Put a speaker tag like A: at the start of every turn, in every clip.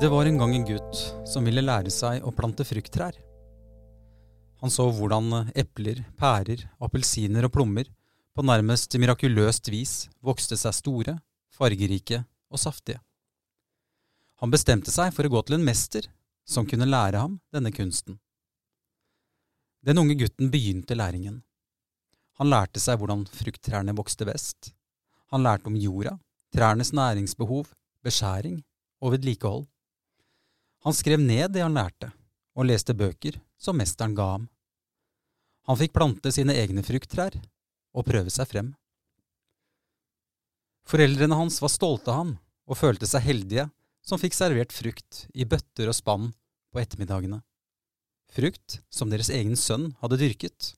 A: Det var en gang en gutt som ville lære seg å plante frukttrær. Han så hvordan epler, pærer, appelsiner og plommer på nærmest mirakuløst vis vokste seg store, fargerike og saftige. Han bestemte seg for å gå til en mester som kunne lære ham denne kunsten. Den unge gutten begynte læringen. Han lærte seg hvordan frukttrærne vokste best. Han lærte om jorda, trærnes næringsbehov, beskjæring og vedlikehold. Han skrev ned det han lærte, og leste bøker som mesteren ga ham. Han fikk plante sine egne frukttrær og prøve seg frem. Foreldrene hans var stolte av ham og følte seg heldige som fikk servert frukt i bøtter og spann på ettermiddagene. Frukt som deres egen sønn hadde dyrket.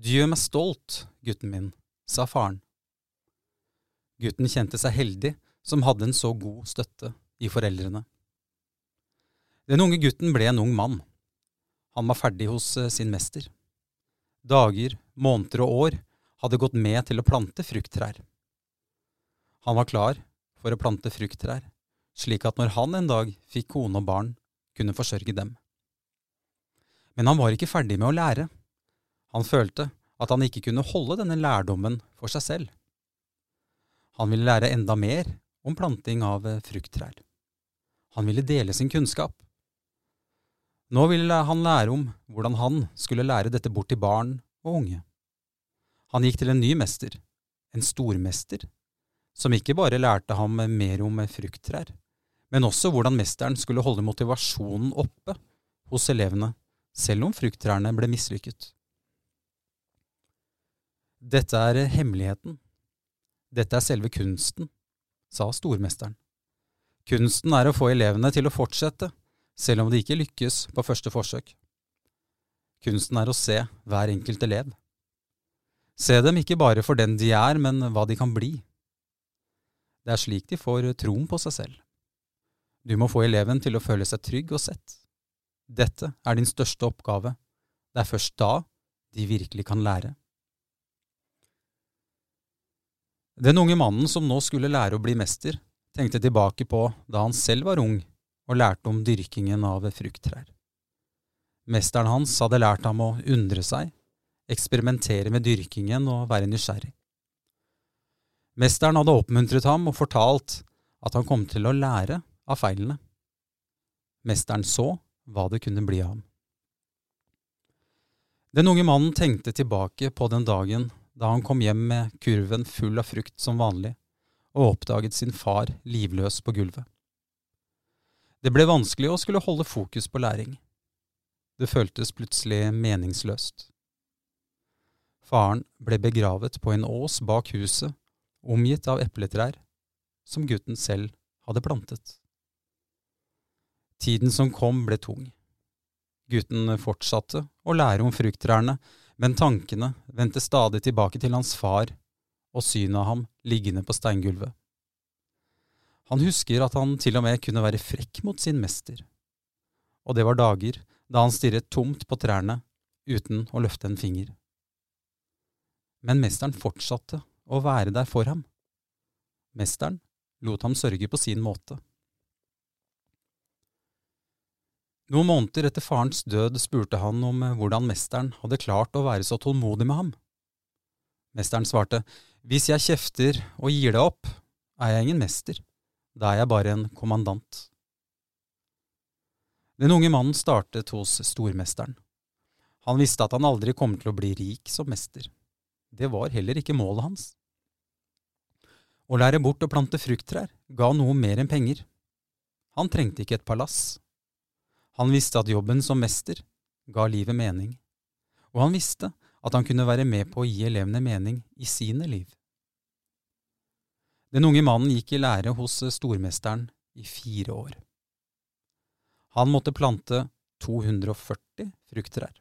A: Du gjør meg stolt, gutten min, sa faren. Gutten kjente seg heldig som hadde en så god støtte i foreldrene. Den unge gutten ble en ung mann. Han var ferdig hos eh, sin mester. Dager, måneder og år hadde gått med til å plante frukttrær. Han var klar for å plante frukttrær, slik at når han en dag fikk kone og barn, kunne forsørge dem. Men han var ikke ferdig med å lære. Han følte at han ikke kunne holde denne lærdommen for seg selv. Han ville lære enda mer om planting av eh, frukttrær. Han ville dele sin kunnskap. Nå ville han lære om hvordan han skulle lære dette bort til barn og unge. Han gikk til en ny mester, en stormester, som ikke bare lærte ham mer om frukttrær, men også hvordan mesteren skulle holde motivasjonen oppe hos elevene, selv om frukttrærne ble mislykket. Dette er hemmeligheten. Dette er selve kunsten, sa stormesteren. Kunsten er å få elevene til å fortsette, selv om de ikke lykkes på første forsøk. Kunsten er å se hver enkelt elev. Se dem ikke bare for den de er, men hva de kan bli. Det er slik de får troen på seg selv. Du må få eleven til å føle seg trygg og sett. Dette er din største oppgave. Det er først da de virkelig kan lære. Den unge mannen som nå skulle lære å bli mester, tenkte tilbake på da han selv var ung og lærte om dyrkingen av frukttrær. Mesteren hans hadde lært ham å undre seg, eksperimentere med dyrkingen og være nysgjerrig. Mesteren hadde oppmuntret ham og fortalt at han kom til å lære av feilene. Mesteren så hva det kunne bli av ham. Den unge mannen tenkte tilbake på den dagen da han kom hjem med kurven full av frukt som vanlig, og oppdaget sin far livløs på gulvet. Det ble vanskelig å skulle holde fokus på læring. Det føltes plutselig meningsløst. Faren ble begravet på en ås bak huset, omgitt av epletrær, som gutten selv hadde plantet. Tiden som kom, ble tung. Gutten fortsatte å lære om frukttrærne, men tankene vendte stadig tilbake til hans far og synet av ham liggende på steingulvet. Han husker at han til og med kunne være frekk mot sin mester, og det var dager da han stirret tomt på trærne uten å løfte en finger. Men mesteren fortsatte å være der for ham. Mesteren lot ham sørge på sin måte. Noen måneder etter farens død spurte han om hvordan mesteren hadde klart å være så tålmodig med ham. Mesteren svarte, Hvis jeg kjefter og gir deg opp, er jeg ingen mester, da er jeg bare en kommandant. Den unge mannen startet hos stormesteren. Han visste at han aldri kom til å bli rik som mester. Det var heller ikke målet hans. Å lære bort å plante frukttrær ga noe mer enn penger. Han trengte ikke et palass. Han visste at jobben som mester ga livet mening, og han visste at han kunne være med på å gi elevene mening i sine liv. Den unge mannen gikk i lære hos stormesteren i fire år. Han måtte plante 240 frukttrær.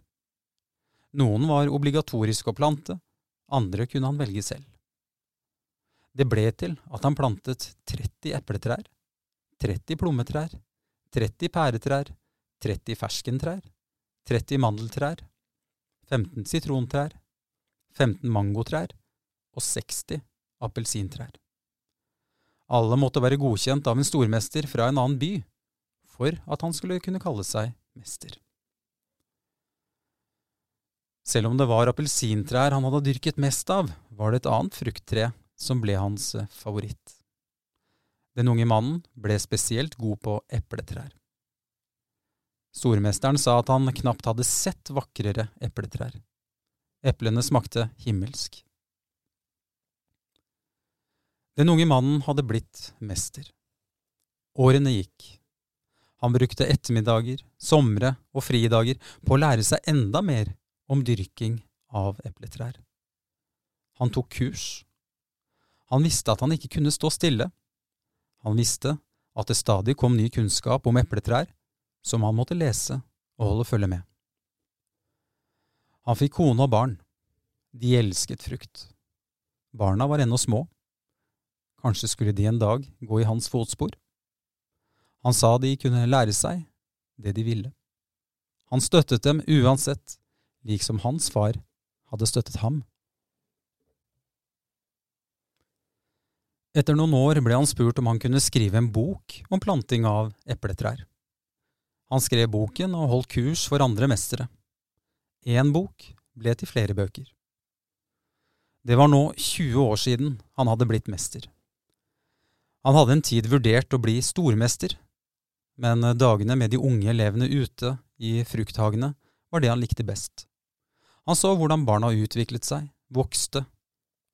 A: Noen var obligatorisk å plante, andre kunne han velge selv. Det ble til at han plantet 30 epletrær, 30 plommetrær, 30 pæretrær, 30 ferskentrær, 30 mandeltrær, 15 sitrontrær, 15 mangotrær og 60 appelsintrær. Alle måtte være godkjent av en stormester fra en annen by for at han skulle kunne kalle seg mester. Selv om det var appelsintrær han hadde dyrket mest av, var det et annet frukttre som ble hans favoritt. Den unge mannen ble spesielt god på epletrær. Stormesteren sa at han knapt hadde sett vakrere epletrær. Eplene smakte himmelsk. Den unge mannen hadde blitt mester. Årene gikk. Han brukte ettermiddager, somre og fridager på å lære seg enda mer om dyrking av epletrær. Han tok kurs. Han visste at han ikke kunne stå stille. Han visste at det stadig kom ny kunnskap om epletrær som han måtte lese og holde følge med. Han fikk kone og barn. De elsket frukt. Barna var ennå små. Kanskje skulle de en dag gå i hans fotspor. Han sa de kunne lære seg det de ville. Han støttet dem uansett, liksom hans far hadde støttet ham. Etter noen år ble han spurt om han kunne skrive en bok om planting av epletrær. Han skrev boken og holdt kurs for andre mestere. Én bok ble til flere bøker. Det var nå 20 år siden han hadde blitt mester. Han hadde en tid vurdert å bli stormester, men dagene med de unge elevene ute i frukthagene var det han likte best. Han så hvordan barna utviklet seg, vokste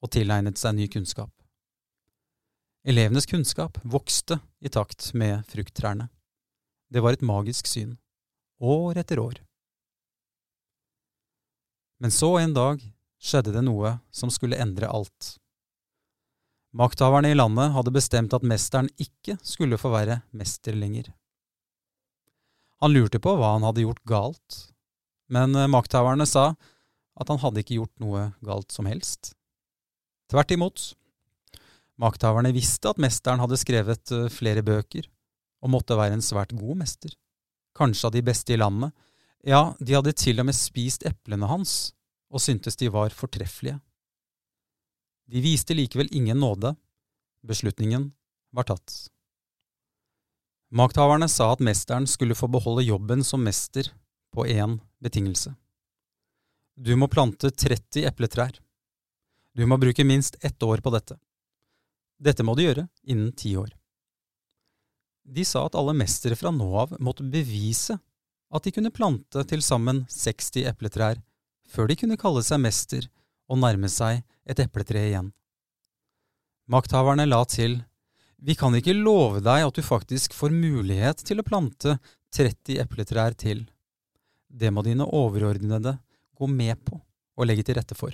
A: og tilegnet seg ny kunnskap. Elevenes kunnskap vokste i takt med frukttrærne. Det var et magisk syn, år etter år. Men så en dag skjedde det noe som skulle endre alt. Makthaverne i landet hadde bestemt at mesteren ikke skulle få være mester lenger. Han lurte på hva han hadde gjort galt, men makthaverne sa at han hadde ikke gjort noe galt som helst. Tvert imot, Makthaverne visste at mesteren hadde skrevet eh, flere bøker, og måtte være en svært god mester, kanskje av de beste i landet, ja, de hadde til og med spist eplene hans og syntes de var fortreffelige. De viste likevel ingen nåde, beslutningen var tatt. Makthaverne sa at mesteren skulle få beholde jobben som mester på én betingelse. Du må plante 30 epletrær. Du må bruke minst ett år på dette. Dette må du gjøre innen ti år. De sa at alle mestere fra nå av måtte bevise at de kunne plante til sammen 60 epletrær før de kunne kalle seg mester og nærme seg et epletre igjen. Makthaverne la til, vi kan ikke love deg at du faktisk får mulighet til å plante 30 epletrær til. Det må dine overordnede gå med på og legge til rette for.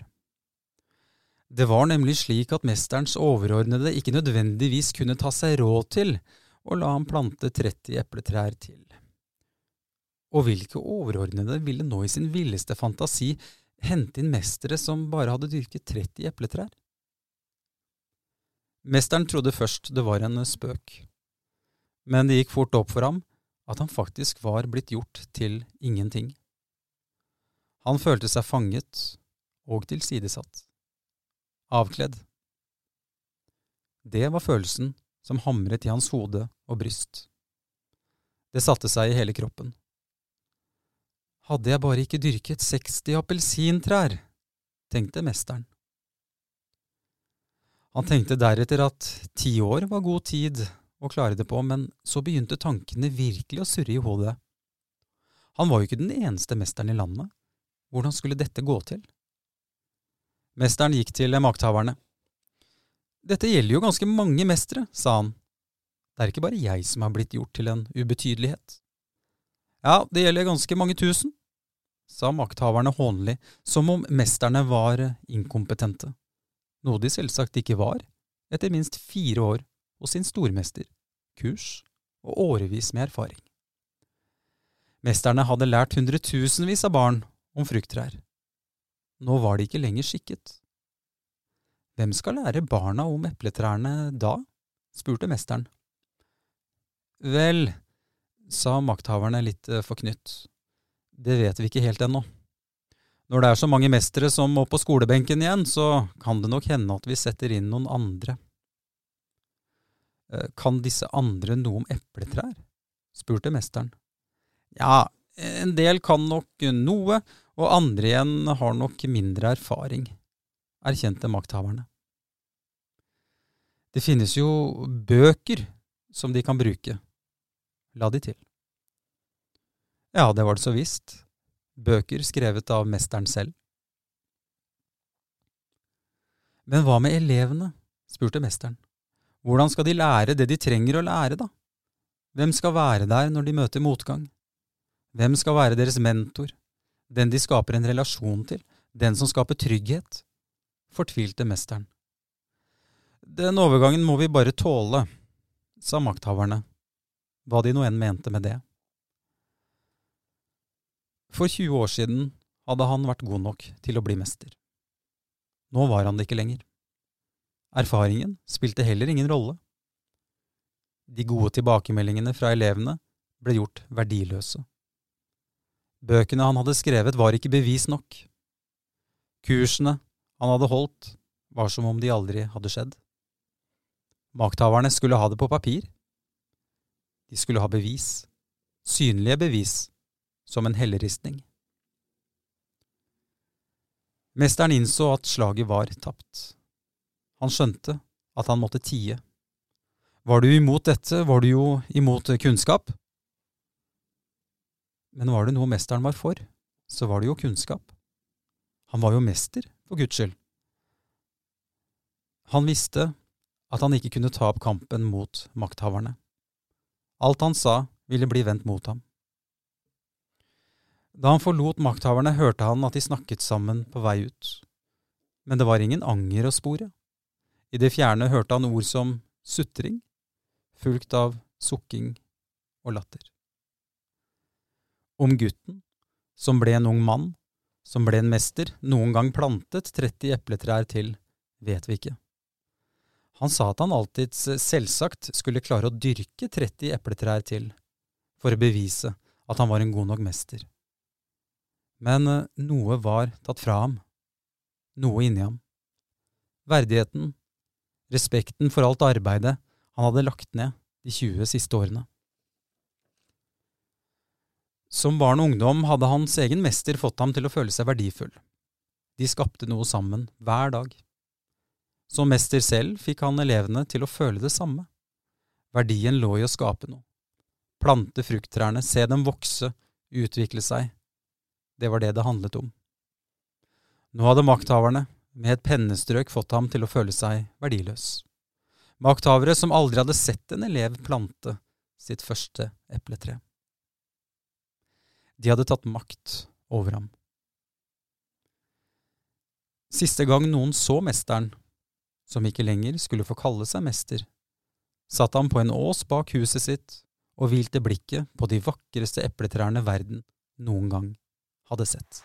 A: Det var nemlig slik at mesterens overordnede ikke nødvendigvis kunne ta seg råd til å la ham plante 30 epletrær til. Og hvilke overordnede ville nå i sin villeste fantasi hente inn mestere som bare hadde dyrket 30 epletrær? Mesteren trodde først det var en spøk, men det gikk fort opp for ham at han faktisk var blitt gjort til ingenting. Han følte seg fanget og tilsidesatt avkledd. Det var følelsen som hamret i hans hode og bryst. Det satte seg i hele kroppen. Hadde jeg bare ikke dyrket 60 appelsintrær, tenkte mesteren. Han tenkte deretter at ti år var god tid å klare det på, men så begynte tankene virkelig å surre i hodet. Han var jo ikke den eneste mesteren i landet. Hvordan skulle dette gå til? Mesteren gikk til makthaverne. Dette gjelder jo ganske mange mestere, sa han. Det er ikke bare jeg som har blitt gjort til en ubetydelighet. Ja, det gjelder ganske mange tusen, sa makthaverne hånlig, som om mesterne var inkompetente, noe de selvsagt ikke var, etter minst fire år hos sin stormester, kurs og årevis med erfaring. Mesterne hadde lært hundretusenvis av barn om frukttrær, nå var de ikke lenger skikket. Hvem skal lære barna om epletrærne da? spurte mesteren. Vel, sa makthaverne litt eh, forknytt, det vet vi ikke helt ennå. Når det er så mange mestere som må på skolebenken igjen, så kan det nok hende at vi setter inn noen andre. Eh, kan disse andre noe om epletrær? spurte mesteren. Ja, en del kan nok noe, og andre igjen har nok mindre erfaring, erkjente makthaverne. Det finnes jo bøker som de kan bruke, la de til. Ja, det var det så visst. Bøker skrevet av mesteren selv. Men hva med elevene? spurte mesteren. Hvordan skal de lære det de trenger å lære, da? Hvem skal være der når de møter motgang? Hvem skal være deres mentor, den de skaper en relasjon til, den som skaper trygghet? Fortvilte mesteren. Den overgangen må vi bare tåle, sa makthaverne, hva de nå enn mente med det. For 20 år siden hadde han vært god nok til å bli mester. Nå var han det ikke lenger. Erfaringen spilte heller ingen rolle. De gode tilbakemeldingene fra elevene ble gjort verdiløse. Bøkene han hadde skrevet, var ikke bevis nok. Kursene han hadde holdt, var som om de aldri hadde skjedd. Makthaverne skulle ha det på papir. De skulle ha bevis, synlige bevis, som en helleristning. Mesteren innså at slaget var tapt. Han skjønte at han måtte tie. Var du imot dette, var du jo imot kunnskap. Men var det noe mesteren var for, så var det jo kunnskap. Han var jo mester, for Guds skyld. Han visste at han ikke kunne ta opp kampen mot makthaverne. Alt han sa, ville bli vendt mot ham. Da han forlot makthaverne, hørte han at de snakket sammen på vei ut. Men det var ingen anger å spore. I det fjerne hørte han ord som sutring, fulgt av sukking og latter. Om gutten, som ble en ung mann, som ble en mester, noen gang plantet 30 epletrær til, vet vi ikke. Han sa at han alltids selvsagt skulle klare å dyrke 30 epletrær til, for å bevise at han var en god nok mester. Men eh, noe var tatt fra ham, noe inni ham. Verdigheten, respekten for alt arbeidet han hadde lagt ned de 20 siste årene. Som barn og ungdom hadde hans egen mester fått ham til å føle seg verdifull. De skapte noe sammen, hver dag. Som mester selv fikk han elevene til å føle det samme. Verdien lå i å skape noe. Plante frukttrærne, se dem vokse, utvikle seg. Det var det det handlet om. Nå hadde makthaverne, med et pennestrøk fått ham til å føle seg verdiløs. Makthavere som aldri hadde sett en elev plante sitt første epletre. De hadde tatt makt over ham. Siste gang noen så mesteren, som ikke lenger skulle få kalle seg mester, satt han på en ås bak huset sitt og hvilte blikket på de vakreste epletrærne verden noen gang hadde sett.